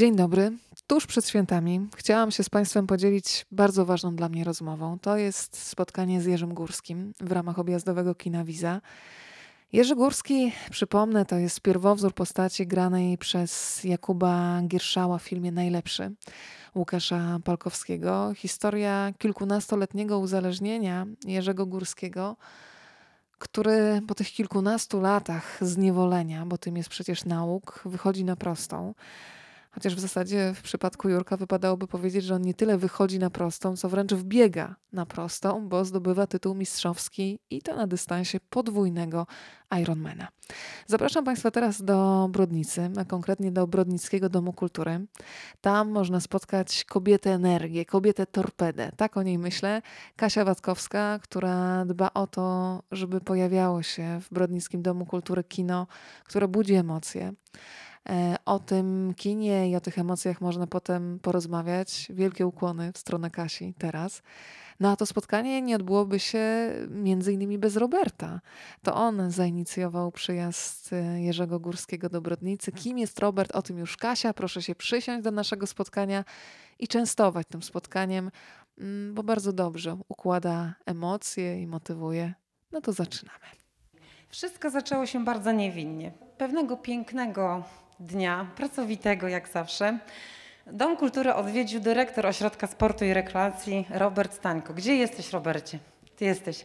Dzień dobry. Tuż przed świętami chciałam się z Państwem podzielić bardzo ważną dla mnie rozmową. To jest spotkanie z Jerzym Górskim w ramach objazdowego kina Wiza. Jerzy Górski, przypomnę, to jest pierwowzór postaci granej przez Jakuba Gierszała w filmie Najlepszy Łukasza Palkowskiego. Historia kilkunastoletniego uzależnienia Jerzego Górskiego, który po tych kilkunastu latach zniewolenia, bo tym jest przecież nauk, wychodzi na prostą. Chociaż w zasadzie w przypadku Jurka wypadałoby powiedzieć, że on nie tyle wychodzi na prostą, co wręcz wbiega na prostą, bo zdobywa tytuł mistrzowski i to na dystansie podwójnego Ironmana. Zapraszam Państwa teraz do Brodnicy, a konkretnie do Brodnickiego Domu Kultury. Tam można spotkać kobietę energię, kobietę torpedę. Tak o niej myślę. Kasia Watkowska, która dba o to, żeby pojawiało się w Brodnickim Domu Kultury kino, które budzi emocje. E, o tym kinie i o tych emocjach można potem porozmawiać. Wielkie ukłony w stronę Kasi teraz. No a to spotkanie nie odbyłoby się między innymi bez Roberta. To on zainicjował przyjazd e, Jerzego Górskiego do Brodnicy. Kim jest Robert? O tym już Kasia. Proszę się przysiąść do naszego spotkania i częstować tym spotkaniem, mm, bo bardzo dobrze układa emocje i motywuje. No to zaczynamy. Wszystko zaczęło się bardzo niewinnie. Pewnego pięknego dnia, pracowitego jak zawsze, Dom Kultury odwiedził dyrektor Ośrodka Sportu i Rekreacji Robert Stańko. Gdzie jesteś, Robercie? Ty jesteś.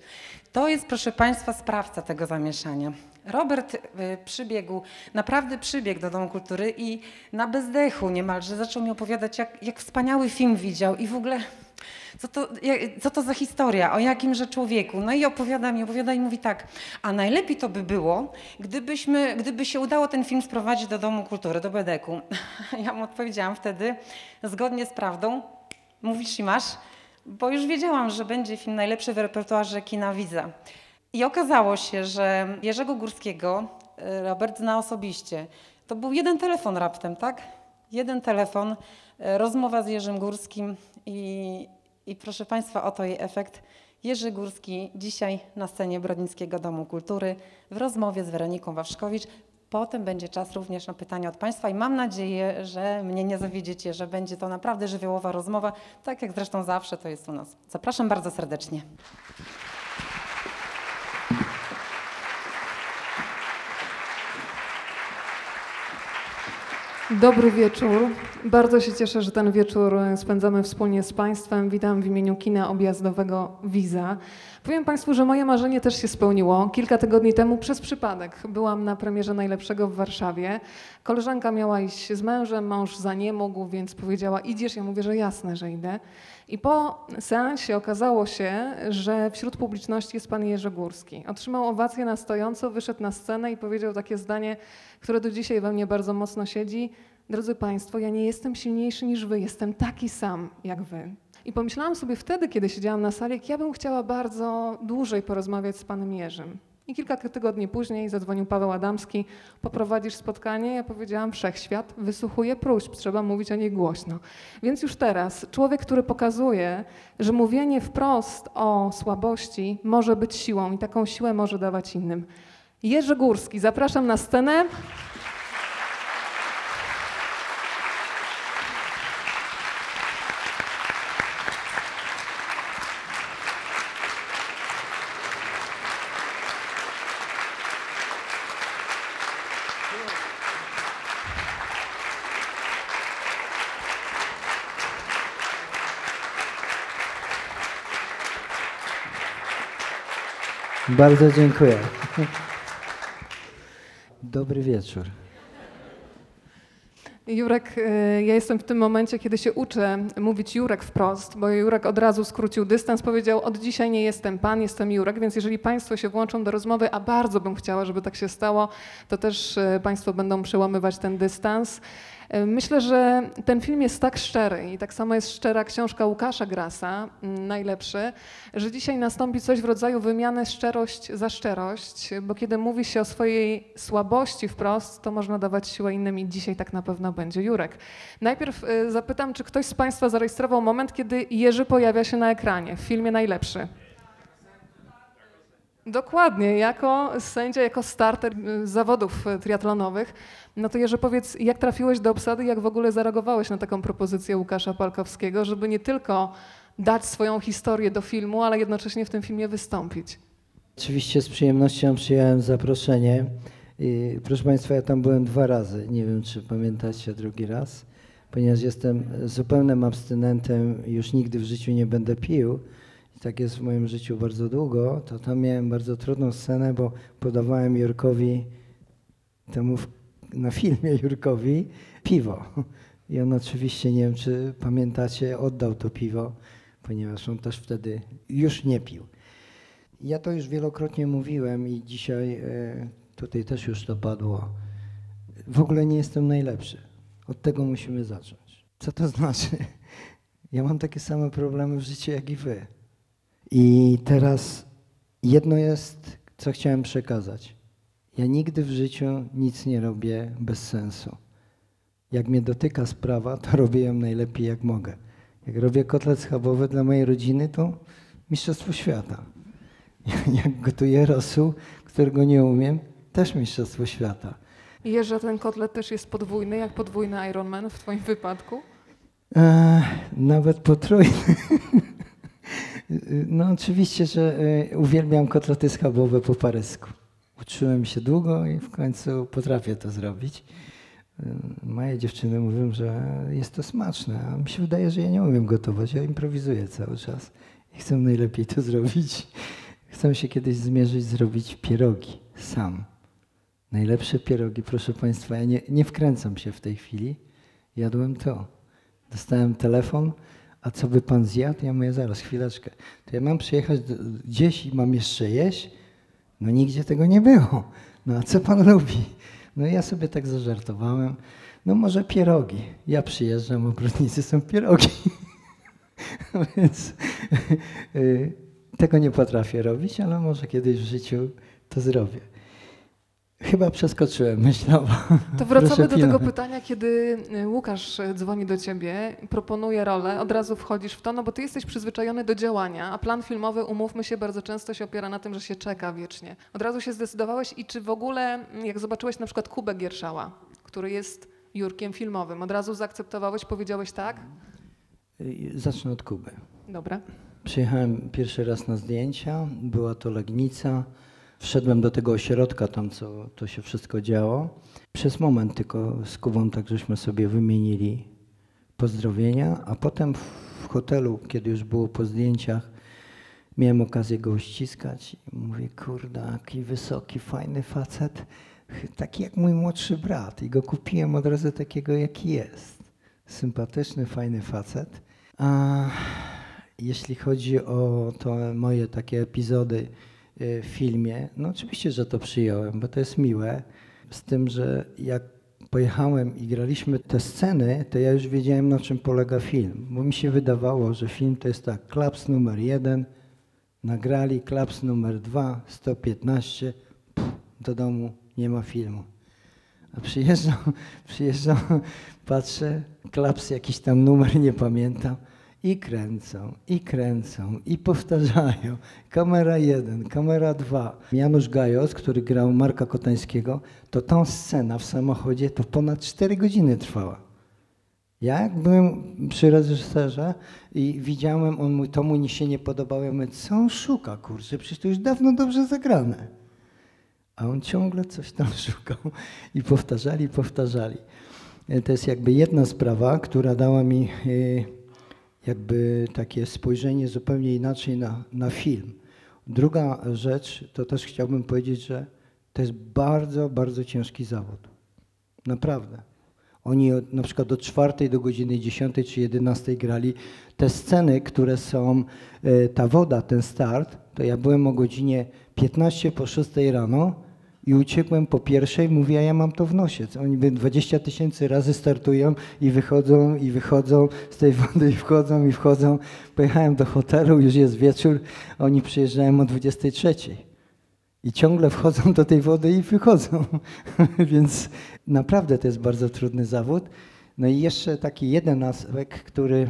To jest, proszę Państwa, sprawca tego zamieszania. Robert y, przybiegł, naprawdę przybiegł do Domu Kultury i na bezdechu niemalże zaczął mi opowiadać, jak, jak wspaniały film widział i w ogóle co to, co to za historia, o jakimże człowieku. No i opowiada mi, opowiada i mówi tak, a najlepiej to by było, gdybyśmy, gdyby się udało ten film sprowadzić do Domu Kultury, do Bedeku. Ja mu odpowiedziałam wtedy, zgodnie z prawdą, mówisz i masz, bo już wiedziałam, że będzie film najlepszy w repertuarze kina Widza. I okazało się, że Jerzego Górskiego e, Robert zna osobiście. To był jeden telefon raptem, tak? Jeden telefon, e, rozmowa z Jerzym Górskim i, i proszę Państwa, oto jej efekt. Jerzy Górski dzisiaj na scenie Brodnickiego Domu Kultury w rozmowie z Weroniką Wawrzkowicz. Potem będzie czas również na pytania od Państwa i mam nadzieję, że mnie nie zawiedziecie, że będzie to naprawdę żywiołowa rozmowa, tak jak zresztą zawsze to jest u nas. Zapraszam bardzo serdecznie. Dobry wieczór. Bardzo się cieszę, że ten wieczór spędzamy wspólnie z Państwem. Witam w imieniu kina objazdowego Wiza. Powiem Państwu, że moje marzenie też się spełniło. Kilka tygodni temu przez przypadek byłam na premierze Najlepszego w Warszawie. Koleżanka miała iść z mężem, mąż za nie mógł, więc powiedziała idziesz? Ja mówię, że jasne, że idę. I po seansie okazało się, że wśród publiczności jest pan Jerzy Górski. Otrzymał owację na stojąco, wyszedł na scenę i powiedział takie zdanie, które do dzisiaj we mnie bardzo mocno siedzi. Drodzy Państwo, ja nie jestem silniejszy niż Wy, jestem taki sam jak Wy. I pomyślałam sobie wtedy, kiedy siedziałam na sali, jak ja bym chciała bardzo dłużej porozmawiać z Panem Jerzym. I kilka tygodni później zadzwonił Paweł Adamski, poprowadzisz spotkanie? Ja powiedziałam, wszechświat wysłuchuje próśb, trzeba mówić o nich głośno. Więc już teraz człowiek, który pokazuje, że mówienie wprost o słabości może być siłą i taką siłę może dawać innym. Jerzy Górski, zapraszam na scenę. Bardzo dziękuję. Dobry wieczór. Jurek, y, ja jestem w tym momencie, kiedy się uczę mówić Jurek wprost, bo Jurek od razu skrócił dystans, powiedział od dzisiaj nie jestem pan, jestem Jurek, więc jeżeli państwo się włączą do rozmowy, a bardzo bym chciała, żeby tak się stało, to też y, państwo będą przełamywać ten dystans. E, myślę, że ten film jest tak szczery i tak samo jest szczera książka Łukasza Grasa, mm, najlepszy, że dzisiaj nastąpi coś w rodzaju wymiany szczerość za szczerość, bo kiedy mówi się o swojej słabości wprost, to można dawać siłę innym i dzisiaj tak na pewno będzie. Jurek, najpierw e, zapytam, czy ktoś z Państwa zarejestrował moment, kiedy Jerzy pojawia się na ekranie w filmie Najlepszy? Dokładnie, jako sędzia, jako starter y, zawodów y, triatlonowych. No to Jerzy, powiedz, jak trafiłeś do obsady, jak w ogóle zareagowałeś na taką propozycję Łukasza Palkowskiego, żeby nie tylko dać swoją historię do filmu, ale jednocześnie w tym filmie wystąpić? Oczywiście z przyjemnością przyjąłem zaproszenie. I, proszę Państwa, ja tam byłem dwa razy. Nie wiem, czy pamiętacie drugi raz, ponieważ jestem zupełnym abstynentem, już nigdy w życiu nie będę pił. Tak jest w moim życiu bardzo długo. To tam miałem bardzo trudną scenę, bo podawałem Jurkowi temu w, na filmie Jurkowi piwo. I on oczywiście, nie wiem, czy pamiętacie, oddał to piwo, ponieważ on też wtedy już nie pił. Ja to już wielokrotnie mówiłem i dzisiaj e, tutaj też już to padło. W ogóle nie jestem najlepszy. Od tego musimy zacząć. Co to znaczy? Ja mam takie same problemy w życiu jak i wy. I teraz jedno jest, co chciałem przekazać. Ja nigdy w życiu nic nie robię bez sensu. Jak mnie dotyka sprawa, to robię ją najlepiej jak mogę. Jak robię kotlet schabowy dla mojej rodziny, to mistrzostwo świata. Jak gotuję rosół, którego nie umiem, też mistrzostwo świata. I Jerzy, ten kotlet też jest podwójny, jak podwójny Ironman w twoim wypadku? E, nawet potrójny. No oczywiście, że e, uwielbiam kotlety schabowe po parysku. Uczyłem się długo i w końcu potrafię to zrobić. E, Moje dziewczyny mówią, że jest to smaczne, a mi się wydaje, że ja nie umiem gotować. Ja improwizuję cały czas i chcę najlepiej to zrobić. Chcę się kiedyś zmierzyć, zrobić pierogi sam. Najlepsze pierogi, proszę Państwa, ja nie, nie wkręcam się w tej chwili. Jadłem to. Dostałem telefon, a co by Pan zjadł? Ja mówię, zaraz, chwileczkę. To ja mam przyjechać do, gdzieś i mam jeszcze jeść? No nigdzie tego nie było. No a co Pan lubi? No ja sobie tak zażartowałem. No może pierogi. Ja przyjeżdżam, obrotnicy są pierogi. Więc y, tego nie potrafię robić, ale może kiedyś w życiu to zrobię. Chyba przeskoczyłem myślowo. To wracamy do tego pytania, kiedy y, Łukasz y, dzwoni do ciebie, proponuje rolę, od razu wchodzisz w to, no bo ty jesteś przyzwyczajony do działania, a plan filmowy, umówmy się, bardzo często się opiera na tym, że się czeka wiecznie. Od razu się zdecydowałeś i czy w ogóle, jak zobaczyłeś na przykład Kubę Gierszała, który jest Jurkiem filmowym, od razu zaakceptowałeś, powiedziałeś tak? Y, Zacznę od Kuby. Dobra. Przyjechałem pierwszy raz na zdjęcia, była to Legnica. Wszedłem do tego ośrodka, tam co to się wszystko działo. Przez moment tylko z Kubą tak żeśmy sobie wymienili pozdrowienia, a potem w hotelu, kiedy już było po zdjęciach, miałem okazję go uściskać i mówię, kurde, jaki wysoki, fajny facet, taki jak mój młodszy brat i go kupiłem od razu takiego, jaki jest. Sympatyczny, fajny facet. A jeśli chodzi o to moje takie epizody w filmie, no oczywiście, że to przyjąłem, bo to jest miłe. Z tym, że jak pojechałem i graliśmy te sceny, to ja już wiedziałem, na czym polega film. Bo mi się wydawało, że film to jest tak, klaps numer jeden, nagrali, klaps numer dwa, 115, pff, do domu nie ma filmu. A przyjeżdżam, przyjeżdżam, patrzę, klaps jakiś tam numer, nie pamiętam. I kręcą, i kręcą, i powtarzają. Kamera jeden, kamera dwa. Janusz Gajos, który grał Marka Kotańskiego, to tą scena w samochodzie to ponad 4 godziny trwała. Ja byłem przy reżyserze i widziałem, on mówi, to mu się nie podobało, ja mówię, co on szuka, kurczę, przecież to już dawno dobrze zagrane. A on ciągle coś tam szukał i powtarzali, powtarzali. E, To jest jakby jedna sprawa, która dała mi e, jakby takie spojrzenie zupełnie inaczej na, na film. Druga rzecz, to też chciałbym powiedzieć, że to jest bardzo, bardzo ciężki zawód. Naprawdę. Oni od, na przykład od czwartej do godziny 10 czy 11 grali. Te sceny, które są, e, ta woda, ten start, to ja byłem o godzinie 15 po 6 rano i uciekłem po pierwszej, mówię, a ja mam to w nosie. Oni by 20 tysięcy razy startują i wychodzą, i wychodzą z tej wody, i wchodzą, i wchodzą. Pojechałem do hotelu, już jest wieczór, oni przyjeżdżają o 23. I ciągle wchodzą do tej wody i wychodzą. Więc naprawdę to jest bardzo trudny zawód. No i jeszcze taki jeden aspekt, który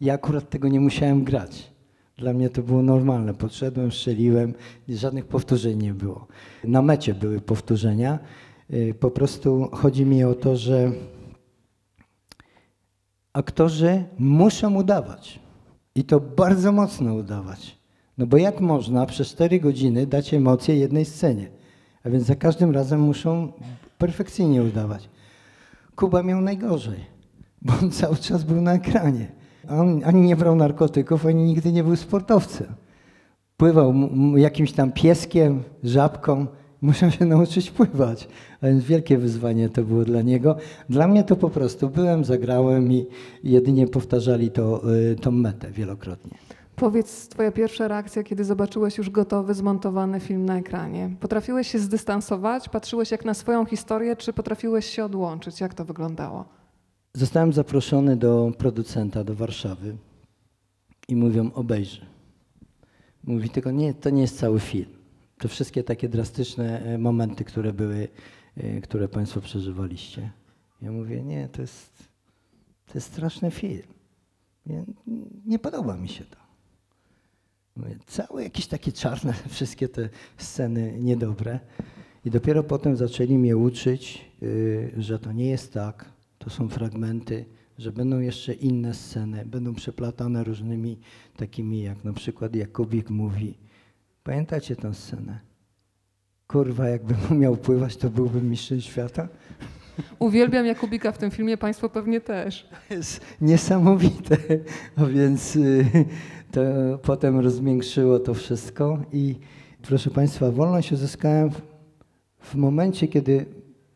ja akurat tego nie musiałem grać, Dla mnie to było normalne. Podszedłem, strzeliłem, żadnych powtórzeń nie było. Na mecie były powtórzenia. Y, Po prostu chodzi mi o to, że aktorzy muszą udawać. I to bardzo mocno udawać. No bo jak można przez 4 godziny dać emocje jednej scenie? A więc za każdym razem muszą perfekcyjnie udawać. Kuba miał najgorzej, bo on cały czas był na ekranie. On ani nie brał narkotyków, ani nigdy nie był sportowcem. Pływał jakimś tam pieskiem, żabką. Musiał się nauczyć pływać. A więc wielkie wyzwanie to było dla niego. Dla mnie to po prostu byłem, zagrałem i jedynie powtarzali to, y, tą metę wielokrotnie. Powiedz, twoja pierwsza reakcja, kiedy zobaczyłeś już gotowy, zmontowany film na ekranie. Potrafiłeś się zdystansować? Patrzyłeś jak na swoją historię, czy potrafiłeś się odłączyć? Jak to wyglądało? Zostałem zaproszony do producenta do Warszawy i mówią obejrzy. Mówi tylko nie, to nie jest cały film. To wszystkie takie drastyczne e, momenty, które były, e, które Państwo przeżywaliście. Ja mówię, nie, to jest, to jest straszny film. Nie, nie podoba mi się to. Mówię, całe jakieś takie czarne, wszystkie te sceny niedobre. I dopiero potem zaczęli mnie uczyć, y, że to nie jest tak, to są fragmenty, że będą jeszcze inne sceny, będą przeplatane różnymi takimi, jak na przykład Jakubik mówi. Pamiętacie tę scenę? Kurwa, jakbym umiał pływać, to byłbym mistrzem świata. Uwielbiam Jakubika w tym filmie, państwo pewnie też. To jest niesamowite. A więc y, to potem rozmiększyło to wszystko i proszę Państwa, wolność uzyskałem w, w momencie, kiedy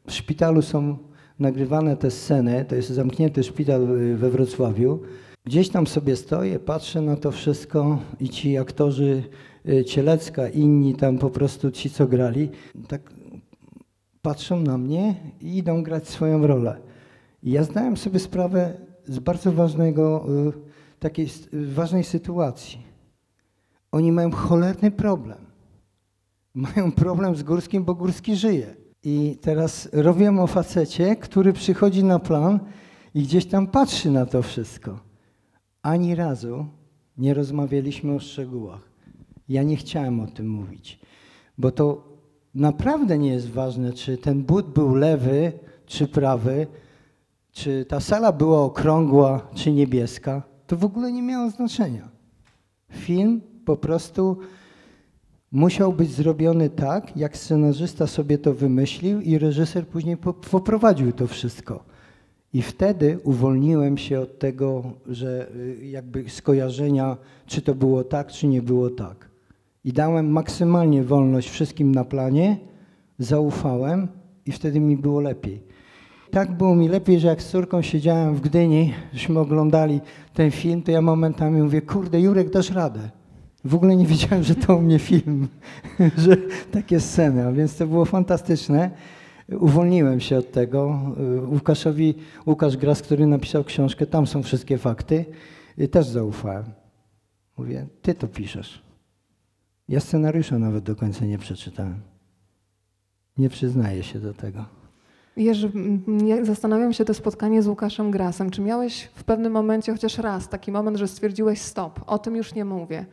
w szpitalu są nagrywane te sceny, to jest zamknięty szpital we Wrocławiu. Gdzieś tam sobie stoję, patrzę na to wszystko i ci aktorzy y, Cielecka, inni tam po prostu ci, co grali, tak patrzą na mnie i idą grać swoją rolę. I ja zdałem sobie sprawę z bardzo ważnego, y, takiej y, ważnej sytuacji. Oni mają cholerny problem. Mają problem z Górskim, bo Górski żyje. I teraz robią o facecie, który przychodzi na plan i gdzieś tam patrzy na to wszystko. Ani razu nie rozmawialiśmy o szczegółach. Ja nie chciałem o tym mówić, bo to naprawdę nie jest ważne, czy ten but był lewy, czy prawy, czy ta sala była okrągła, czy niebieska. To w ogóle nie miało znaczenia. Film po prostu musiał być zrobiony tak, jak scenarzysta sobie to wymyślił i reżyser później po- poprowadził to wszystko. I wtedy uwolniłem się od tego, że y, jakby skojarzenia, czy to było tak, czy nie było tak. I dałem maksymalnie wolność wszystkim na planie, zaufałem i wtedy mi było lepiej. Tak było mi lepiej, że jak z córką siedziałem w Gdyni, żeśmy oglądali ten film, to ja momentami mówię, kurde Jurek, dasz radę. W ogóle nie wiedziałem, że to u mnie film, że takie sceny, a więc to było fantastyczne. Uwolniłem się od tego. Łukaszowi, Łukasz Gras, który napisał książkę, tam są wszystkie fakty, y, też zaufałem. Mówię, ty to piszesz. Ja scenariusza nawet do końca nie przeczytałem. Nie przyznaję się do tego. Jerzy, zastanawiam się to spotkanie z Łukaszem Grasem. Czy miałeś w pewnym momencie chociaż raz taki moment, że stwierdziłeś stop, o tym już nie mówię?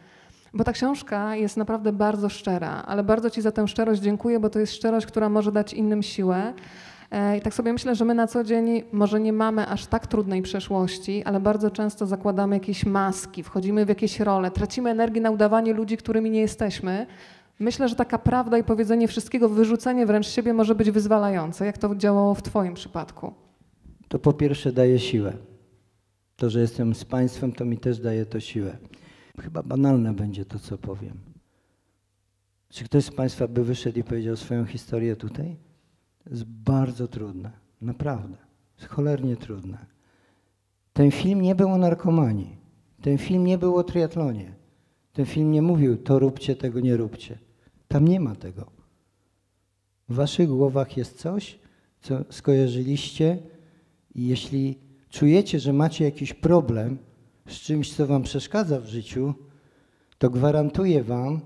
Bo ta książka jest naprawdę bardzo szczera, ale bardzo Ci za tę szczerość dziękuję, bo to jest szczerość, która może dać innym siłę. E, I tak sobie myślę, że my na co dzień może nie mamy aż tak trudnej przeszłości, ale bardzo często zakładamy jakieś maski, wchodzimy w jakieś role, tracimy energię na udawanie ludzi, którymi nie jesteśmy. Myślę, że taka prawda i powiedzenie wszystkiego, wyrzucenie wręcz siebie może być wyzwalające. Jak to działało w Twoim przypadku? To po pierwsze daje siłę. To, że jestem z Państwem, to mi też daje to siłę. Chyba banalne będzie to, co powiem. Czy ktoś z Państwa by wyszedł i powiedział swoją historię tutaj? To jest bardzo trudne. Naprawdę. Jest cholernie trudne. Ten film nie był o narkomanii. Ten film nie był o triatlonie. Ten film nie mówił, to róbcie, tego nie róbcie. Tam nie ma tego. W waszych głowach jest coś, co skojarzyliście i jeśli czujecie, że macie jakiś problem z czymś, co wam przeszkadza w życiu, to gwarantuję wam,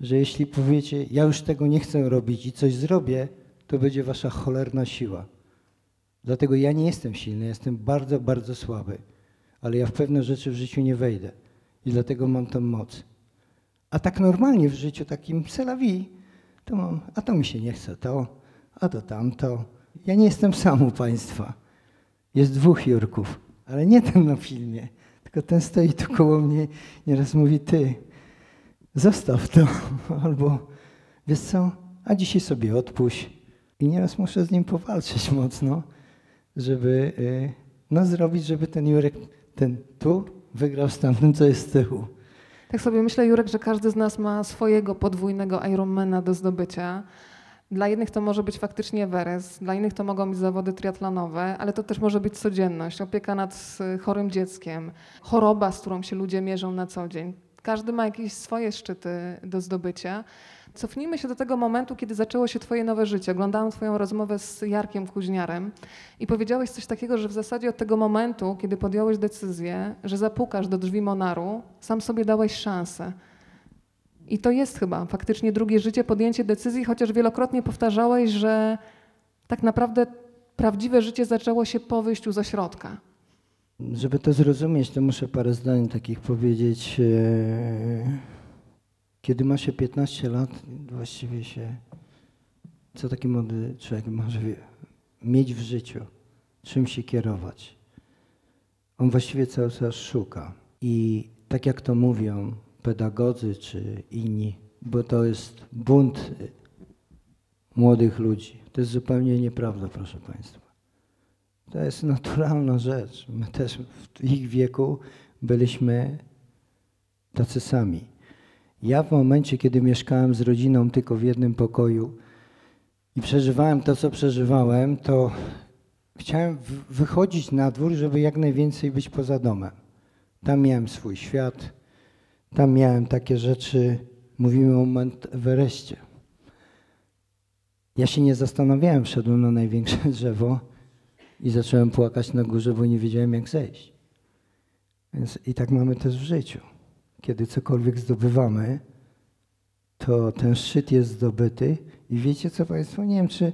że jeśli powiecie, ja już tego nie chcę robić i coś zrobię, to będzie wasza cholerna siła. Dlatego ja nie jestem silny, jestem bardzo, bardzo słaby, ale ja w pewne rzeczy w życiu nie wejdę. I dlatego mam tą moc. A tak normalnie w życiu, takim selawi, to mam, a to mi się nie chce to, a to tamto. Ja nie jestem sam u Państwa. Jest dwóch Jurków, ale nie ten na filmie, tylko ten stoi tu koło mnie, nieraz mówi, ty, zostaw to, albo wiesz co, a dzisiaj sobie odpuść. I nieraz muszę z nim powalczyć mocno, żeby y, no, zrobić, żeby ten Jurek, ten tu, wygrał z tamtym, co jest z tyłu. Tak sobie myślę, Jurek, że każdy z nas ma swojego podwójnego Ironmana do zdobycia. Dla jednych to może być faktycznie Everest, dla innych to mogą być zawody triatlonowe, ale to też może być codzienność, opieka nad y, chorym dzieckiem, choroba, z którą się ludzie mierzą na co dzień. Każdy ma jakieś swoje szczyty do zdobycia. Cofnijmy się do tego momentu, kiedy zaczęło się Twoje nowe życie. Oglądałam Twoją rozmowę z Jarkiem Kuźniarem i powiedziałeś coś takiego, że w zasadzie od tego momentu, kiedy podjąłeś decyzję, że zapukasz do drzwi Monaru, sam sobie dałeś szansę. I to jest chyba faktycznie drugie życie, podjęcie decyzji, chociaż wielokrotnie powtarzałeś, że tak naprawdę prawdziwe życie zaczęło się po wyjściu ze środka. Żeby to zrozumieć, to muszę parę zdań takich powiedzieć. E, Kiedy ma się 15 lat, właściwie się, co taki młody człowiek może mieć w życiu, czym się kierować. On właściwie cały czas szuka. I tak jak to mówią pedagodzy czy inni, bo to jest bunt młodych ludzi. To jest zupełnie nieprawda, proszę Państwa. To jest naturalna rzecz. My też w ich wieku byliśmy tacy sami. Ja w momencie, kiedy mieszkałem z rodziną tylko w jednym pokoju i przeżywałem to, co przeżywałem, to chciałem wychodzić na dwór, żeby jak najwięcej być poza domem. Tam miałem swój świat, tam miałem takie rzeczy, mówimy o Mount. Ja się nie zastanawiałem, wszedłem na największe drzewo i zacząłem płakać na górze, bo nie wiedziałem jak zejść. Więc i tak mamy też w życiu. Kiedy cokolwiek zdobywamy, to ten szczyt jest zdobyty i wiecie co Państwo, nie wiem czy,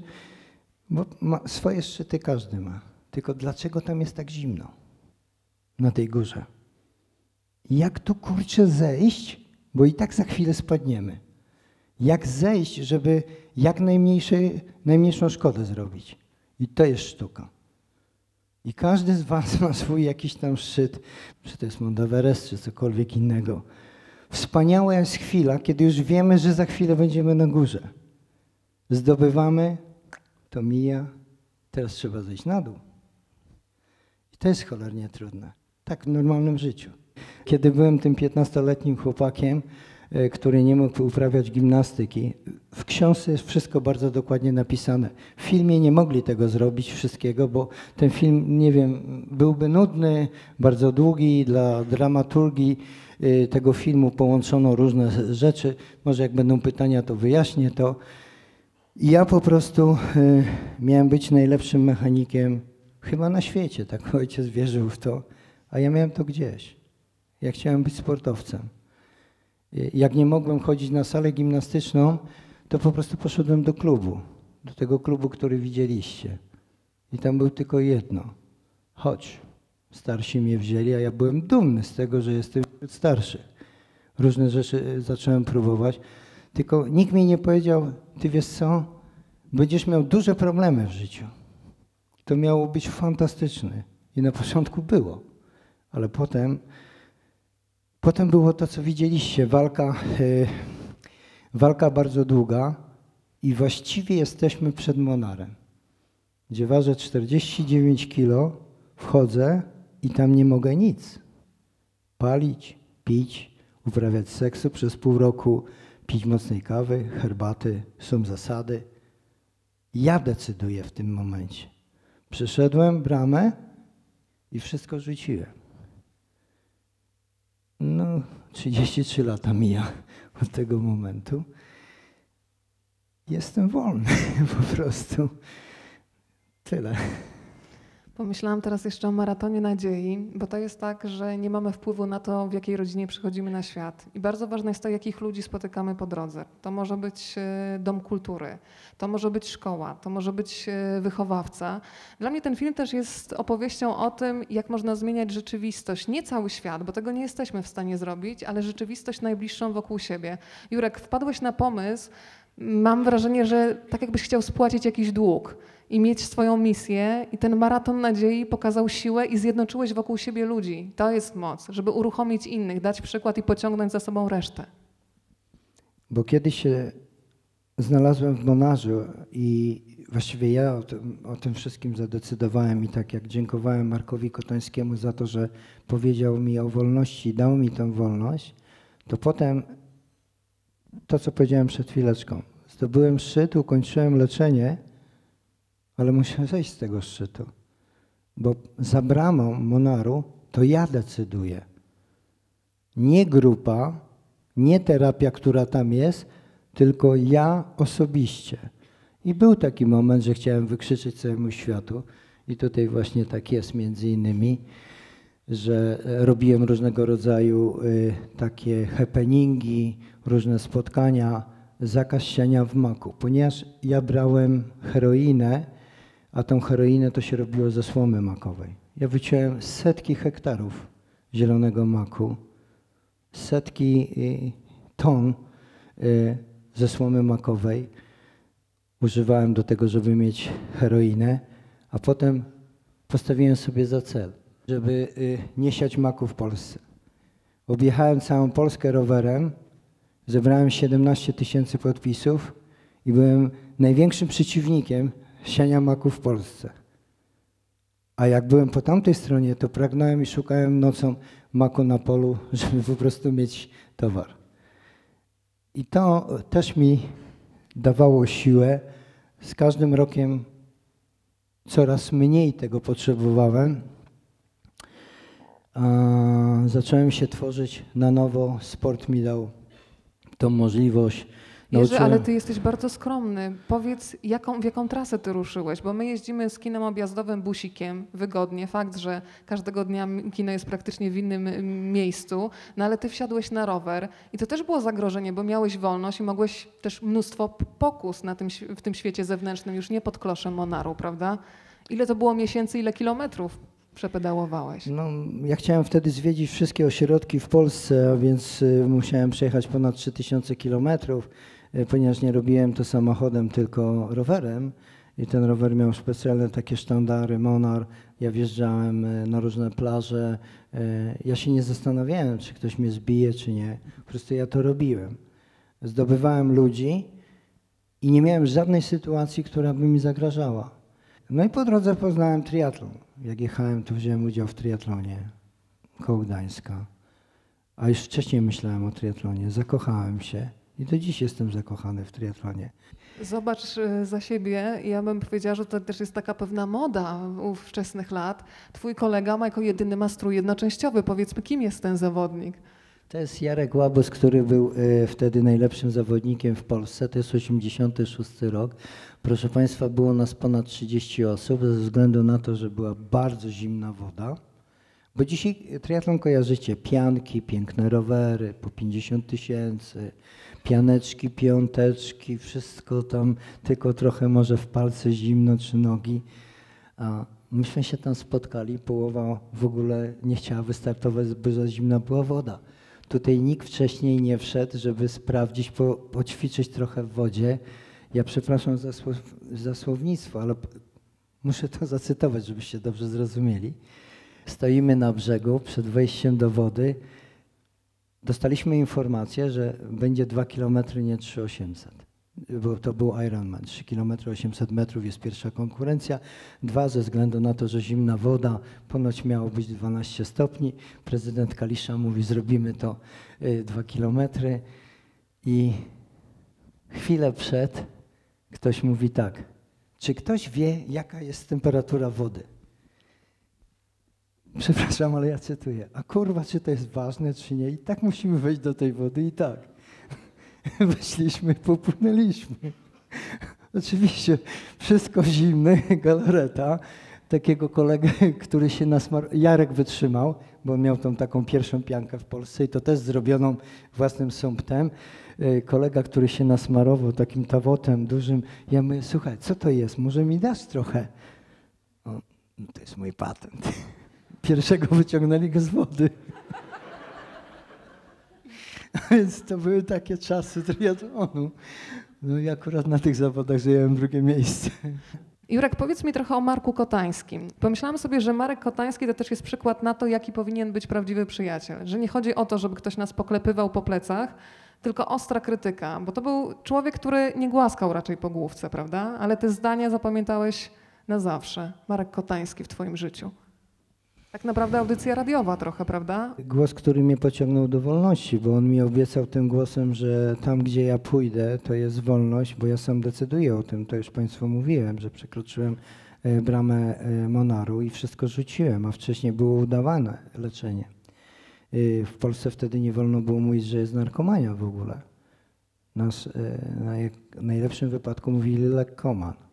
bo swoje szczyty każdy ma, tylko dlaczego tam jest tak zimno na tej górze? Jak tu kurczę zejść, bo i tak za chwilę spadniemy. Jak zejść, żeby jak najmniejszą szkodę zrobić. I to jest sztuka. I każdy z Was ma swój jakiś tam szczyt, czy to jest Mount Everest, czy cokolwiek innego. Wspaniała jest chwila, kiedy już wiemy, że za chwilę będziemy na górze. Zdobywamy, to mija, teraz trzeba zejść na dół. I to jest cholernie trudne. Tak w normalnym życiu. Kiedy byłem tym 15-letnim chłopakiem, e, który nie mógł uprawiać gimnastyki, w książce jest wszystko bardzo dokładnie napisane. W filmie nie mogli tego zrobić wszystkiego, bo ten film, nie wiem, byłby nudny, bardzo długi. Dla dramaturgii y, tego filmu połączono różne rzeczy. Może jak będą pytania, to wyjaśnię to. Ja po prostu y, miałem być najlepszym mechanikiem chyba na świecie, tak ojciec wierzył w to, a ja miałem to gdzieś. Ja chciałem być sportowcem. Jak nie mogłem chodzić na salę gimnastyczną, to po prostu poszedłem do klubu, do tego klubu, który widzieliście. I tam był tylko jedno. Chodź. Starsi mnie wzięli, a ja byłem dumny z tego, że jestem wśród starszych. Różne rzeczy y, zacząłem próbować. Tylko nikt mi nie powiedział, ty wiesz co, będziesz miał duże problemy w życiu. To miało być fantastyczne. I na początku było. Ale potem, potem było to, co widzieliście. Walka, y, walka bardzo długa i właściwie jesteśmy przed Monarem, gdzie ważę 49 kilo, wchodzę i tam nie mogę nic. Palić, pić, uprawiać seksu przez pół roku, pić mocnej kawy, herbaty, są zasady. Ja decyduję w tym momencie. Przyszedłem bramę i wszystko rzuciłem. No, 33 lata mija od tego momentu. Jestem wolny po prostu. Tyle. Pomyślałam teraz jeszcze o maratonie nadziei, bo to jest tak, że nie mamy wpływu na to, w jakiej rodzinie przychodzimy na świat. I bardzo ważne jest to, jakich ludzi spotykamy po drodze. To może być e, dom kultury, to może być szkoła, to może być e, wychowawca. Dla mnie ten film też jest opowieścią o tym, jak można zmieniać rzeczywistość. Nie cały świat, bo tego nie jesteśmy w stanie zrobić, ale rzeczywistość najbliższą wokół siebie. Jurek, wpadłeś na pomysł, mam wrażenie, że tak jakbyś chciał spłacić jakiś dług i mieć swoją misję i ten maraton nadziei pokazał siłę i zjednoczyłeś wokół siebie ludzi. To jest moc, żeby uruchomić innych, dać przykład i pociągnąć za sobą resztę. Bo kiedyś się znalazłem w Monarzu i właściwie ja o tym, o tym wszystkim zadecydowałem i tak jak dziękowałem Markowi Kotońskiemu za to, że powiedział mi o wolności, dał mi tę wolność, to potem to, co powiedziałem przed chwileczką. Zdobyłem szczyt, ukończyłem leczenie, ale musiałem zejść z tego szczytu, bo za bramą Monaru to ja decyduję. Nie grupa, nie terapia, która tam jest, tylko ja osobiście. I był taki moment, że chciałem wykrzyczeć całemu światu, i tutaj właśnie tak jest między innymi, że robiłem różnego rodzaju y, takie happeningi, różne spotkania, zakaz siania w maku, ponieważ ja brałem heroinę, a tą heroinę to się robiło ze słomy makowej. Ja wyciąłem setki hektarów zielonego maku, setki y, ton y, ze słomy makowej. Używałem do tego, żeby mieć heroinę, a potem postawiłem sobie za cel, żeby y, nie siać maku w Polsce. Objechałem całą Polskę rowerem, zebrałem 17 tysięcy podpisów i byłem największym przeciwnikiem siania maku w Polsce. A jak byłem po tamtej stronie, to pragnąłem i szukałem nocą maku na polu, żeby po prostu mieć towar. I to też mi dawało siłę. Z każdym rokiem coraz mniej tego potrzebowałem. Zacząłem się tworzyć na nowo. Sport mi dał tą możliwość. Jerzy, ale ty jesteś bardzo skromny. Powiedz, jaką, w jaką trasę ty ruszyłeś? Bo my jeździmy z kinem objazdowym busikiem wygodnie. Fakt, że każdego dnia kino jest praktycznie w innym miejscu, no ale ty wsiadłeś na rower i to też było zagrożenie, bo miałeś wolność i mogłeś też mnóstwo pokus na tym, w tym świecie zewnętrznym, już nie pod kloszem Monaru, prawda? Ile to było miesięcy, ile kilometrów przepedałowałeś? No, ja chciałem wtedy zwiedzić wszystkie ośrodki w Polsce, a więc y, musiałem przejechać ponad 3000 kilometrów, ponieważ nie robiłem to samochodem, tylko rowerem. I ten rower miał specjalne takie sztandary, Monar. Ja wjeżdżałem y, na różne plaże. Y, Ja się nie zastanawiałem, czy ktoś mnie zbije, czy nie. Po prostu ja to robiłem. Zdobywałem ludzi i nie miałem żadnej sytuacji, która by mi zagrażała. No i po drodze poznałem triatlon. Jak jechałem, to wziąłem udział w triatlonie koło Gdańska. A już wcześniej myślałem o triatlonie. Zakochałem się i do dziś jestem zakochany w triatlonie. Zobacz e, za siebie. Ja bym powiedziała, że to też jest taka pewna moda u wczesnych lat. Twój kolega ma jako jedyny ma strój jednoczęściowy. Powiedzmy, kim jest ten zawodnik? To jest Jarek Łabus, który był e, wtedy najlepszym zawodnikiem w Polsce. To jest 86 rok. Proszę Państwa, było nas ponad 30 osób ze względu na to, że była bardzo zimna woda. Bo dzisiaj triatlon kojarzycie, pianki, piękne rowery po 50 tysięcy, pianeczki, piąteczki, wszystko tam, tylko trochę może w palce zimno czy nogi. A myśmy się tam spotkali, połowa w ogóle nie chciała wystartować, bo za zimna była woda. Tutaj nikt wcześniej nie wszedł, żeby sprawdzić, po, poćwiczyć trochę w wodzie. Ja przepraszam za, słow, za słownictwo, ale muszę to zacytować, żebyście dobrze zrozumieli. Stoimy na brzegu przed wejściem do wody. Dostaliśmy informację, że będzie 2 km, nie 3800. Bo to był Ironman. 3 km 800 metrów jest pierwsza konkurencja. Dwa ze względu na to, że zimna woda, ponoć miało być 12 stopni. Prezydent Kalisza mówi, zrobimy to 2 kilometry. I chwilę przed ktoś mówi tak. Czy ktoś wie, jaka jest temperatura wody? Przepraszam, ale ja cytuję. A kurwa, czy to jest ważne, czy nie? I tak musimy wejść do tej wody i tak. Weszliśmy, popłynęliśmy. Oczywiście wszystko zimne, galareta. takiego kolegę, który się nasmar... Jarek wytrzymał, bo miał tą taką pierwszą piankę w Polsce i to też zrobioną własnym sumptem. Y, Kolega, który się nasmarował takim tawotem dużym, ja mówię, słuchaj, co to jest, może mi dasz trochę? O, no to jest mój patent. Pierwszego wyciągnęli go z wody. Więc to były takie czasy triatlonu. No i akurat na tych zawodach zająłem drugie miejsce. Jurek, powiedz mi trochę o Marku Kotańskim. Pomyślałam sobie, że Marek Kotański to też jest przykład na to, jaki powinien być prawdziwy przyjaciel. Że nie chodzi o to, żeby ktoś nas poklepywał po plecach, tylko ostra krytyka. Bo to był człowiek, który nie głaskał raczej po główce, prawda? Ale te zdania zapamiętałeś na zawsze. Marek Kotański w twoim życiu. Tak naprawdę audycja radiowa trochę, prawda? Głos, który mnie pociągnął do wolności, bo on mi obiecał tym głosem, że tam, gdzie ja pójdę, to jest wolność, bo ja sam decyduję o tym. To już Państwu mówiłem, że przekroczyłem e, bramę e, Monaru i wszystko rzuciłem, a wcześniej było udawane leczenie. Y, W Polsce wtedy nie wolno było mówić, że jest narkomania w ogóle. Nas e, na najlepszym wypadku mówili lekkoman.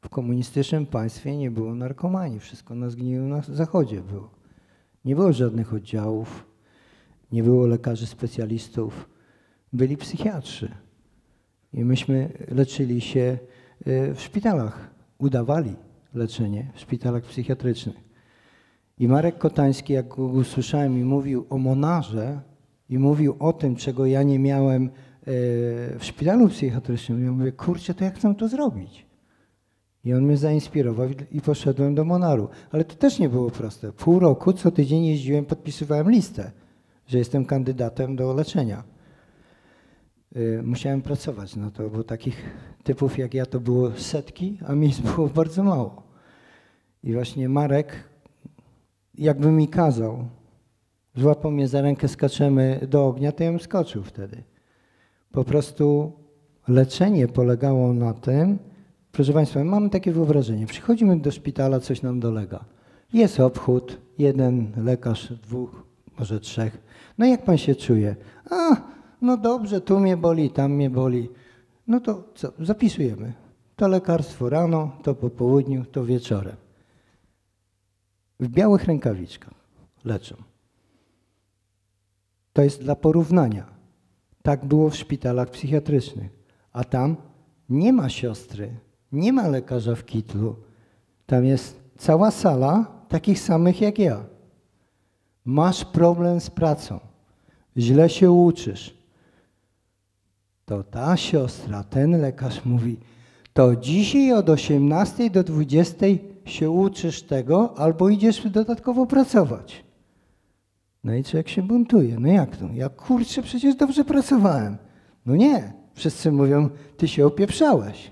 W komunistycznym państwie nie było narkomanii, wszystko na zgniłym na zachodzie było. Nie było żadnych oddziałów, nie było lekarzy specjalistów, byli psychiatrzy. I myśmy leczyli się y, w szpitalach, udawali leczenie w szpitalach psychiatrycznych. I Marek Kotański, jak go usłyszałem i mówił o monarze i mówił o tym, czego ja nie miałem y, w szpitalu psychiatrycznym, ja mówię, kurczę, to jak mam to zrobić? I on mnie zainspirował i- poszedłem do Monaru. Ale to też nie było proste. Pół roku co tydzień jeździłem, podpisywałem listę, że jestem kandydatem do leczenia. Y, Musiałem pracować na to, bo takich typów jak ja to było setki, a miejsc było bardzo mało. I właśnie Marek, jakby mi kazał, złapał mnie za rękę, skaczemy do ognia, to ja bym skoczył wtedy. Po prostu leczenie polegało na tym, Proszę Państwa, mamy takie wyobrażenie. Przychodzimy do szpitala, coś nam dolega. Jest obchód, jeden lekarz, dwóch, może trzech. No jak Pan się czuje? A, no dobrze, tu mnie boli, tam mnie boli. No to co, zapisujemy. To lekarstwo rano, to po południu, to wieczorem. W białych rękawiczkach leczą. To jest dla porównania. Tak było w szpitalach psychiatrycznych. A tam nie ma siostry, nie ma lekarza w kitlu. Tam jest cała sala takich samych jak ja. Masz problem z pracą, źle się uczysz. To ta siostra, ten lekarz mówi, to dzisiaj od 18 do 20 się uczysz tego, albo idziesz dodatkowo pracować. No i człowiek się buntuje. No jak to? Ja kurczę, przecież dobrze pracowałem. No nie. Wszyscy mówią, ty się opieprzałeś.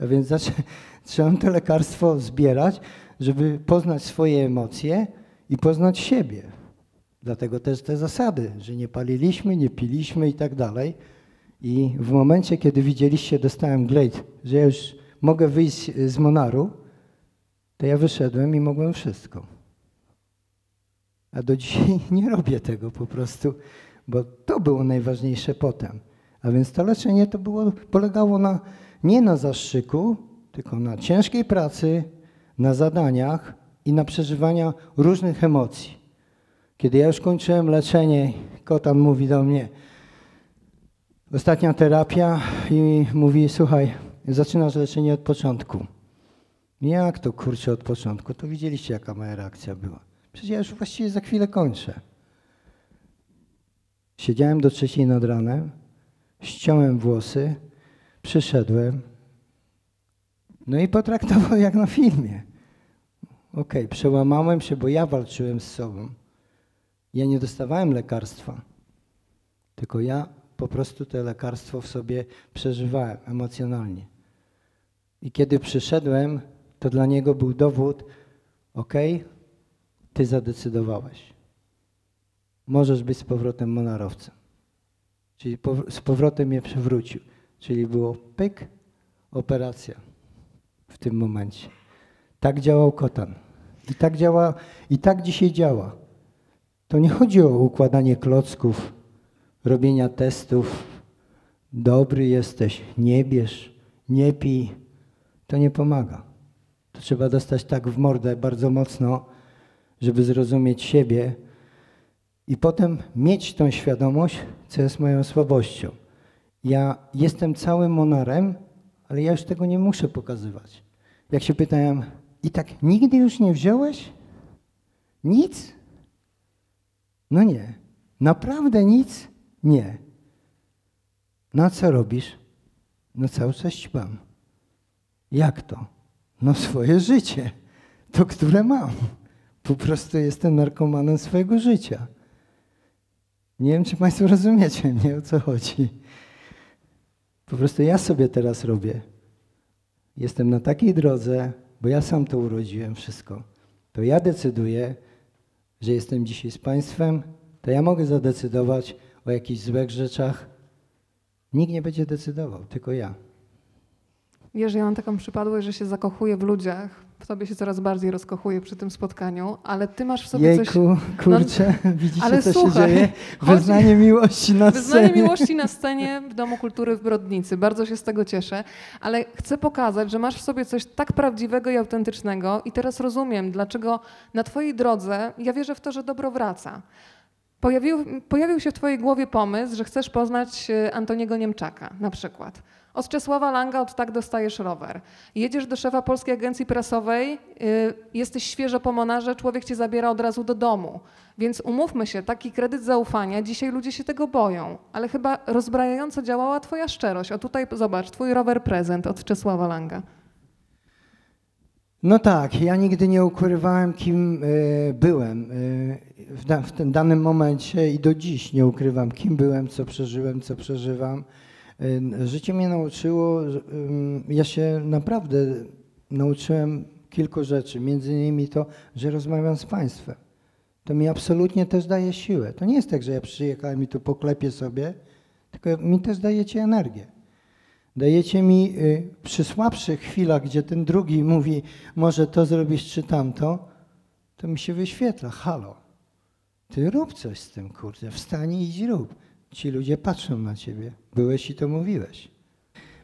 Więc zaczę, trzeba to lekarstwo zbierać, żeby poznać swoje emocje i poznać siebie. Dlatego też te zasady, że nie paliliśmy, nie piliśmy i tak dalej. I w momencie, kiedy widzieliście, dostałem glejt, że ja już mogę wyjść z Monaru, to ja wyszedłem i mogłem wszystko. A do dzisiaj nie robię tego po prostu, bo to było najważniejsze potem. A więc to leczenie to było, polegało na, nie na zastrzyku, tylko na ciężkiej pracy, na zadaniach i na przeżywaniu różnych emocji. Kiedy ja już kończyłem leczenie, Kotan mówi do mnie, ostatnia terapia i mówi, słuchaj, zaczynasz leczenie od początku. Jak to kurczę od początku? To widzieliście, jaka moja reakcja była. Przecież ja już właściwie za chwilę kończę. Siedziałem do trzeciej nad ranem, ściąłem włosy, przyszedłem, no i potraktował jak na filmie. Okej, przełamałem się, bo ja walczyłem z sobą. Ja nie dostawałem lekarstwa, tylko ja po prostu to lekarstwo w sobie przeżywałem emocjonalnie. I kiedy przyszedłem, to dla niego był dowód, okej, ty zadecydowałeś. Możesz być z powrotem monarowcem. Czyli z powrotem mnie przywrócił. Czyli było pyk, operacja w tym momencie. Tak działał Kotan. I tak działa, i tak dzisiaj działa. To nie chodzi o układanie klocków, robienia testów. Dobry jesteś, nie bierz, nie pij. To nie pomaga. To trzeba dostać tak w mordę bardzo mocno, żeby zrozumieć siebie i potem mieć tą świadomość, co jest moją słabością. Ja jestem całym monarem, ale ja już tego nie muszę pokazywać. Jak się pytałem, i tak nigdy już nie wziąłeś? Nic? No nie. Naprawdę nic? Nie. No a co robisz? No cały czas ćpam. Jak to? No swoje życie. To, które mam. Po prostu jestem narkomanem swojego życia. Nie wiem, czy Państwo rozumiecie mnie, o co chodzi. Po prostu ja sobie teraz robię. Jestem na takiej drodze, bo ja sam to urodziłem wszystko. To ja decyduję, że jestem dzisiaj z Państwem, to ja mogę zadecydować o jakichś złych rzeczach. Nikt nie będzie decydował, tylko ja. Jerzy, ja mam taką przypadłość, że się zakochuję w ludziach. W tobie się coraz bardziej rozkochuję przy tym spotkaniu, ale ty masz w sobie coś... Jejku, kurczę, widzicie ale co słuchaj, się dzieje? Wyznanie miłości na Wyznanie scenie. miłości na scenie w Domu Kultury w Brodnicy. Bardzo się z tego cieszę, ale chcę pokazać, że masz w sobie coś tak prawdziwego i autentycznego i teraz rozumiem, dlaczego na twojej drodze, ja wierzę w to, że dobro wraca. Pojawił, pojawił się w twojej głowie pomysł, że chcesz poznać e, Antoniego Niemczaka na przykład. Od Czesława Langa od tak dostajesz rower. Jedziesz do szefa Polskiej Agencji Prasowej, y, jesteś świeżo po monarze, człowiek cię zabiera od razu do domu. Więc umówmy się, taki kredyt zaufania, dzisiaj ludzie się tego boją, ale chyba rozbrajająco działała twoja szczerość. O tutaj zobacz, twój rower prezent od Czesława Langa. No tak, ja nigdy nie ukrywałem, kim e, byłem e, w, da, w tym danym momencie i do dziś nie ukrywam, kim byłem, co przeżyłem, co przeżywam. Życie mnie nauczyło, ja się naprawdę nauczyłem kilku rzeczy, między innymi to, że rozmawiam z Państwem. To mi absolutnie też daje siłę. To nie jest tak, że ja przyjechałem i tu poklepię sobie, tylko mi też dajecie energię. Dajecie mi y, przy słabszych chwilach, gdzie ten drugi mówi, może to zrobisz czy tamto, to mi się wyświetla, halo, ty rób coś z tym, kurde, wstań i idź rób. Ci ludzie patrzą na ciebie, byłeś i to mówiłeś.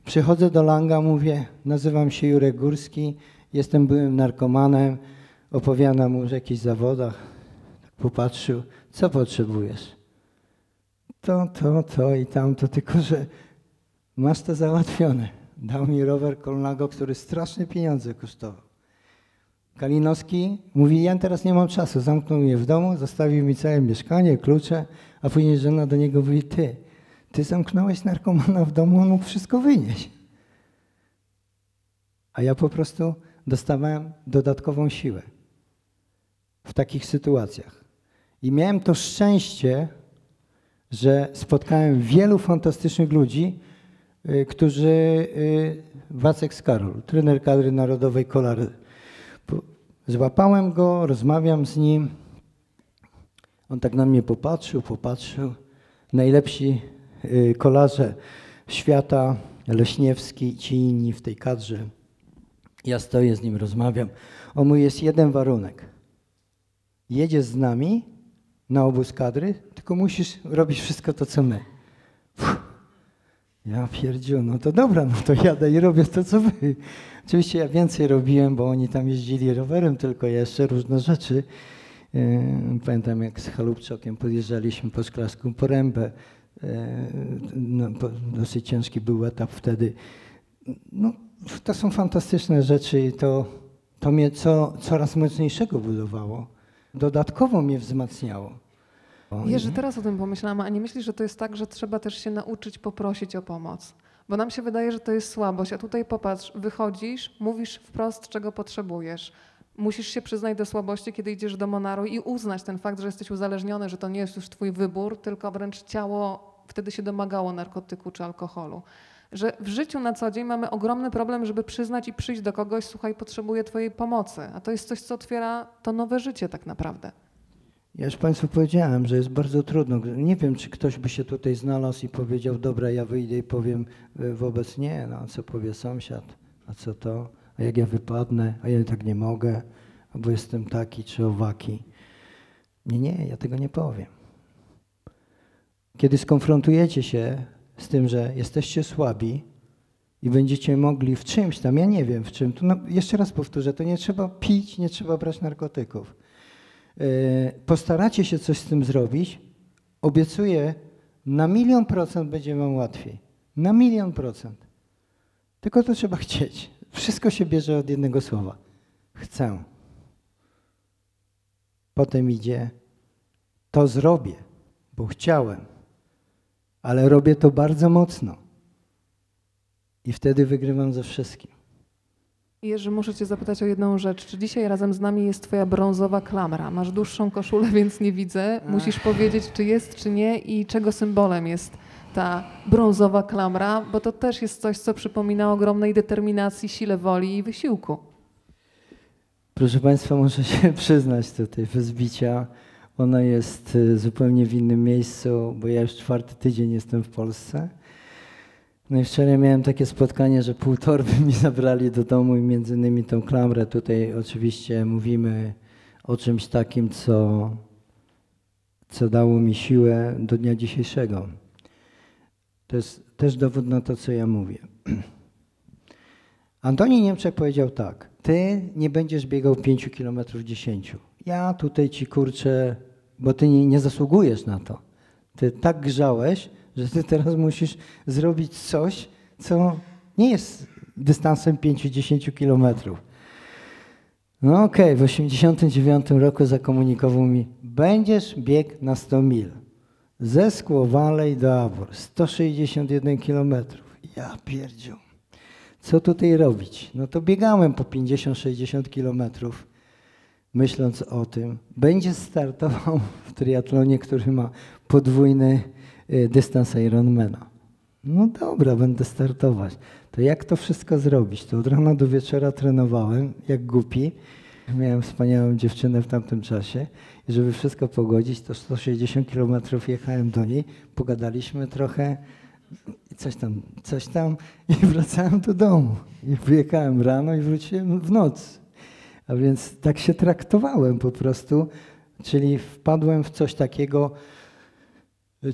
Przychodzę do Langa, mówię, nazywam się Jurek Górski, jestem byłym narkomanem, opowiadam mu o jakichś zawodach. Tak popatrzył, co potrzebujesz? To, to, to i tamto, tylko że Masz to załatwione. Dał mi rower Kolnago, który straszne pieniądze kosztował. Kalinowski mówi, ja teraz nie mam czasu, zamknął mnie w domu, zostawił mi całe mieszkanie, klucze, a później żona do niego mówi, ty, ty zamknąłeś narkomana w domu, on mógł wszystko wynieść. A ja po prostu dostawałem dodatkową siłę w takich sytuacjach. I miałem to szczęście, że spotkałem wielu fantastycznych ludzi, y, którzy y, Wacek Skarol, trener kadry narodowej Kolary. Po- Złapałem go, rozmawiam z nim. On tak na mnie popatrzył, popatrzył. Najlepsi kolarze świata, Leśniewski ci inni w tej kadrze. Ja stoję z nim, rozmawiam. On mówi, jest jeden warunek. Jedziesz z nami na obóz kadry, tylko musisz robić wszystko to, co my. Fuh. Ja pierdziu, no to dobra, no to jadę i robię to, co wy. Oczywiście ja więcej robiłem, bo oni tam jeździli rowerem tylko jeszcze, różne rzeczy. Yy, Pamiętam, jak z Halubczokiem podjeżdżaliśmy po Szklaską Porębę. Yy, No, dosyć ciężki był etap wtedy. No, to są fantastyczne rzeczy i to, to mnie co, coraz mocniejszego budowało. Dodatkowo mnie wzmacniało. Jerzy, teraz o tym pomyślałam, a nie myślisz, że to jest tak, że trzeba też się nauczyć poprosić o pomoc? Bo nam się wydaje, że to jest słabość, a tutaj popatrz, wychodzisz, mówisz wprost, czego potrzebujesz. Musisz się przyznać do słabości, kiedy idziesz do Monaru i uznać ten fakt, że jesteś uzależniony, że to nie jest już twój wybór, tylko wręcz ciało wtedy się domagało narkotyku czy alkoholu. Że w życiu na co dzień mamy ogromny problem, żeby przyznać i przyjść do kogoś, słuchaj, potrzebuję twojej pomocy. A to jest coś, co otwiera to nowe życie tak naprawdę. Ja już Państwu powiedziałem, że jest bardzo trudno. Nie wiem, czy ktoś by się tutaj znalazł i powiedział, dobra, ja wyjdę i powiem e, wobec nie, no a co powie sąsiad, a co to, a jak ja wypadnę, a ja tak nie mogę, albo jestem taki czy owaki. Nie, nie, ja tego nie powiem. Kiedy skonfrontujecie się z tym, że jesteście słabi, i będziecie mogli w czymś tam, ja nie wiem w czym, tu no, jeszcze raz powtórzę, to nie trzeba pić, nie trzeba brać narkotyków. Yy, Postaracie się coś z tym zrobić, obiecuję, na milion procent będzie wam łatwiej. Na milion procent. Tylko to trzeba chcieć. Wszystko się bierze od jednego słowa. Chcę. Potem idzie, to zrobię, bo chciałem, ale robię to bardzo mocno. I wtedy wygrywam ze wszystkim. Jerzy, muszę cię zapytać o jedną rzecz. Czy dzisiaj razem z nami jest twoja brązowa klamra? Masz dłuższą koszulę, więc nie widzę. Musisz powiedzieć, czy jest, czy nie i czego symbolem jest ta brązowa klamra, bo to też jest coś, co przypomina ogromnej determinacji, sile woli i wysiłku. Proszę Państwa, muszę się przyznać tutaj bez bicia. Ona jest y, zupełnie w innym miejscu, bo ja już czwarty tydzień jestem w Polsce. No i wczoraj miałem takie spotkanie, że pół torby mi zabrali do domu i między innymi tą klamrę. Tutaj oczywiście mówimy o czymś takim, co, co dało mi siłę do dnia dzisiejszego. To jest też dowód na to, co ja mówię. Antoni Niemczek powiedział tak, ty nie będziesz biegał 5 km 10. Ja tutaj ci kurczę, bo ty nie, nie zasługujesz na to. Ty tak grzałeś, że ty teraz musisz zrobić coś, co nie jest dystansem 5-10 kilometrów. No okej, w 89 roku zakomunikował mi, będziesz bieg na 100 mil. Ze Skłowalej do Awor, 161 kilometrów. Ja pierdziu. Co tutaj robić? No to biegałem po 50-60 kilometrów, myśląc o tym. Będzie startował w triatlonie, który ma podwójny y, dystans Ironmana. No dobra, będę startować. To jak to wszystko zrobić? To od rana do wieczora trenowałem, jak głupi. Miałem wspaniałą dziewczynę w tamtym czasie żeby wszystko pogodzić, to 160 kilometrów jechałem do niej, pogadaliśmy trochę, coś tam, coś tam i wracałem do domu. I wyjechałem rano i wróciłem w nocy. A więc tak się traktowałem po prostu, czyli wpadłem w coś takiego,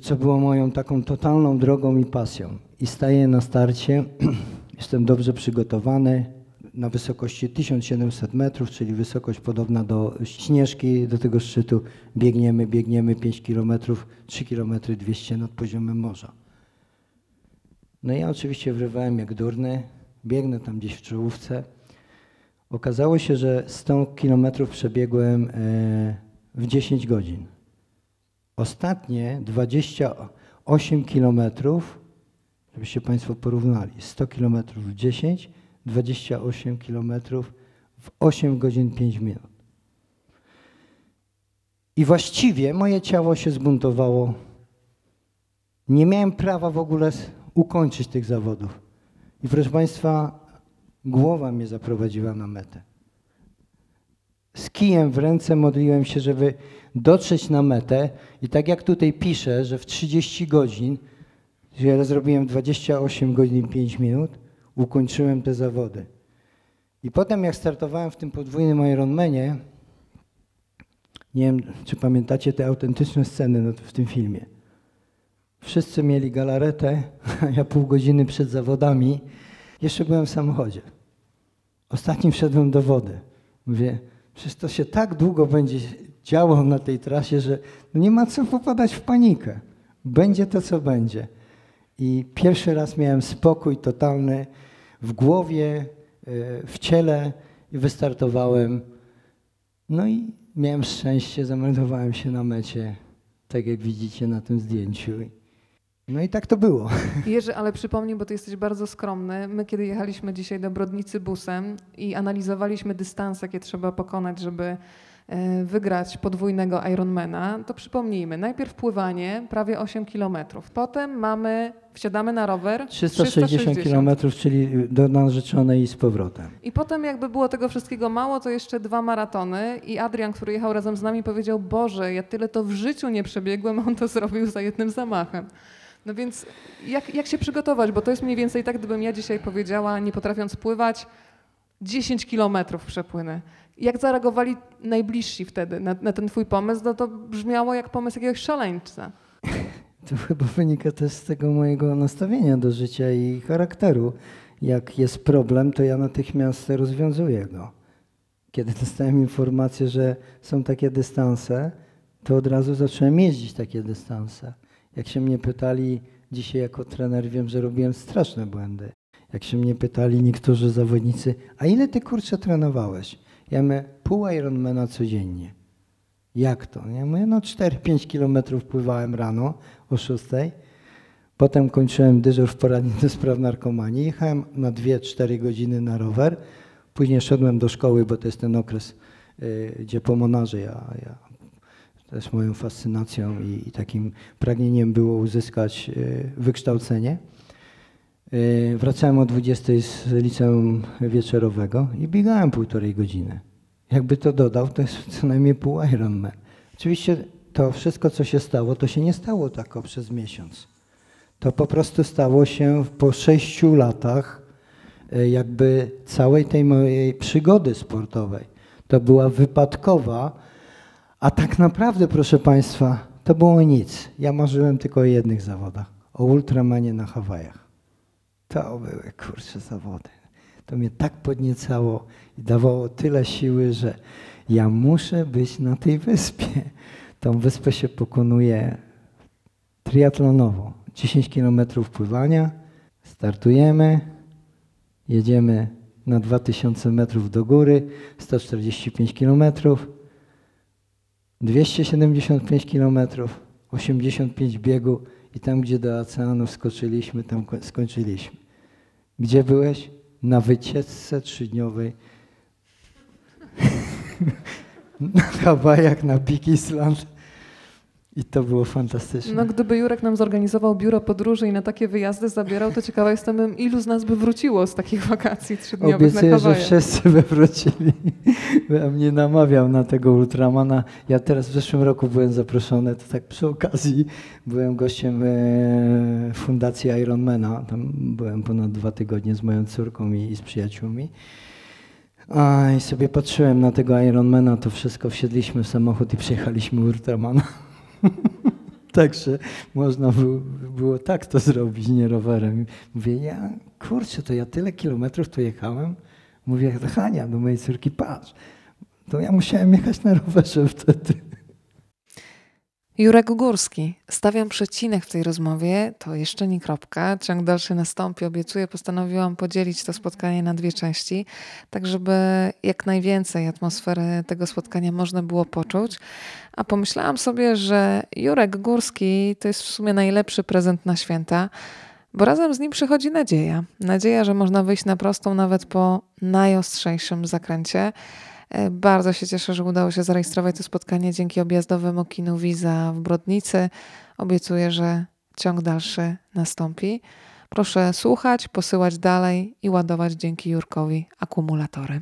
co było moją taką totalną drogą i pasją. I staję na starcie, jestem dobrze przygotowany, na wysokości 1700 metrów, czyli wysokość podobna do Śnieżki, do tego szczytu biegniemy, biegniemy 5 kilometrów, 3 kilometry 200 nad poziomem morza. No ja oczywiście wrywałem jak durny, biegnę tam gdzieś w czołówce. Okazało się, że 100 kilometrów przebiegłem e, w 10 godzin. Ostatnie 28 kilometrów, żebyście Państwo porównali, 100 kilometrów w 10, 28 kilometrów w 8 godzin 5 minut. I właściwie moje ciało się zbuntowało. Nie miałem prawa w ogóle ukończyć tych zawodów. I proszę Państwa, głowa mnie zaprowadziła na metę. Z kijem w ręce modliłem się, żeby dotrzeć na metę i tak jak tutaj piszę, że w 30 godzin, że ja zrobiłem 28 godzin 5 minut, ukończyłem te zawody. I potem jak startowałem w tym podwójnym Ironmanie, nie wiem, czy pamiętacie te autentyczne sceny w tym filmie. Wszyscy mieli galaretę, a ja pół godziny przed zawodami jeszcze byłem w samochodzie. Ostatnim wszedłem do wody. Mówię, przecież to się tak długo będzie działo na tej trasie, że no nie ma co popadać w panikę. Będzie to, co będzie. I pierwszy raz miałem spokój totalny w głowie, e, w ciele i wystartowałem. No i miałem szczęście, zameldowałem się na mecie, tak jak widzicie na tym zdjęciu. No i tak to było. Jerzy, ale przypomnij, bo ty jesteś bardzo skromny. My, kiedy jechaliśmy dzisiaj do Brodnicy busem i analizowaliśmy dystanse, jakie trzeba pokonać, żeby wygrać podwójnego Ironmana, to przypomnijmy, najpierw pływanie, prawie 8 kilometrów. Potem mamy, wsiadamy na rower, 360 kilometrów, czyli do narzeczonej i z powrotem. I potem jakby było tego wszystkiego mało, to jeszcze dwa maratony i Adrian, który jechał razem z nami powiedział, Boże, ja tyle to w życiu nie przebiegłem, on to zrobił za jednym zamachem. No więc jak, jak się przygotować? Bo to jest mniej więcej tak, gdybym ja dzisiaj powiedziała, nie potrafiąc pływać, 10 kilometrów przepłynę. Jak zareagowali najbliżsi wtedy na, na, ten twój pomysł? No to brzmiało jak pomysł jakiegoś szaleńca. To chyba wynika też z tego mojego nastawienia do życia i charakteru. jak jest problem, to ja natychmiast rozwiązuję go. Kiedy dostałem informację, że są takie dystanse, to od razu zacząłem jeździć takie dystanse. Jak się mnie pytali, dzisiaj jako trener wiem, że robiłem straszne błędy. Jak się mnie pytali niektórzy zawodnicy, a ile ty kurczę trenowałeś? Ja mówię, pół Ironmana codziennie. Jak to? Ja mówię, no 4-5 kilometrów pływałem rano o 6. Potem kończyłem dyżur w poradni do spraw narkomanii. Jechałem na 2-4 godziny na rower. Później szedłem do szkoły, bo to jest ten okres, y, gdzie po monarze ja, ja też moją fascynacją i, i takim pragnieniem było uzyskać y, wykształcenie. Y, Wracałem o 20 z liceum wieczorowego i biegałem półtorej godziny. Jakby to dodał, to jest co najmniej pół Ironman. Oczywiście to wszystko, co się stało, to się nie stało tak przez miesiąc. To po prostu stało się po sześciu latach y, jakby całej tej mojej przygody sportowej. To była wypadkowa, a tak naprawdę, proszę Państwa, to było nic. Ja marzyłem tylko o jednych zawodach. O ultramanie na Hawajach. To były, kurczę, zawody. To mnie tak podniecało i dawało tyle siły, że ja muszę być na tej wyspie. Tą wyspę się pokonuje triatlonowo. 10 kilometrów pływania, startujemy, jedziemy na 2000 metrów do góry, 145 kilometrów, 275 kilometrów, 85 biegu i tam, gdzie do oceanu skoczyliśmy, tam ko- skończyliśmy. Gdzie byłeś? Na wycieczce trzydniowej na Hawajach, na Big Island. I to było fantastyczne. No gdyby Jurek nam zorganizował biuro podróży i na takie wyjazdy zabierał, to ciekawa jestem, ilu z nas by wróciło z takich wakacji trzydniowych na Obiecuję, że Hawajach. wszyscy by wrócili. Bo mnie namawiał na tego Ultramana. Ja teraz w zeszłym roku byłem zaproszony, to tak przy okazji byłem gościem e, Fundacji Ironmana. Tam byłem ponad dwa tygodnie z moją córką i, i z przyjaciółmi. A, I sobie patrzyłem na tego Ironmana, to wszystko wsiedliśmy w samochód i przyjechaliśmy Ultramana. Także można było, było tak to zrobić, nie rowerem. Mówię, ja, kurczę, to ja tyle kilometrów tu jechałem. Mówię, Hania, do mojej córki, patrz, to ja musiałem jechać na rowerze wtedy. Jurek Górski. Stawiam przecinek w tej rozmowie, to jeszcze nie kropka. Ciąg dalszy nastąpi, obiecuję. Postanowiłam podzielić to spotkanie na dwie części, tak żeby jak najwięcej atmosfery tego spotkania można było poczuć. A pomyślałam sobie, że Jurek Górski to jest w sumie najlepszy prezent na święta, bo razem z nim przychodzi nadzieja. Nadzieja, że można wyjść na prostą nawet po najostrzejszym zakręcie. E, bardzo się cieszę, że udało się zarejestrować to spotkanie dzięki objazdowemu kinu Wiza w Brodnicy. Obiecuję, że ciąg dalszy nastąpi. Proszę słuchać, posyłać dalej i ładować dzięki Jurkowi akumulatory.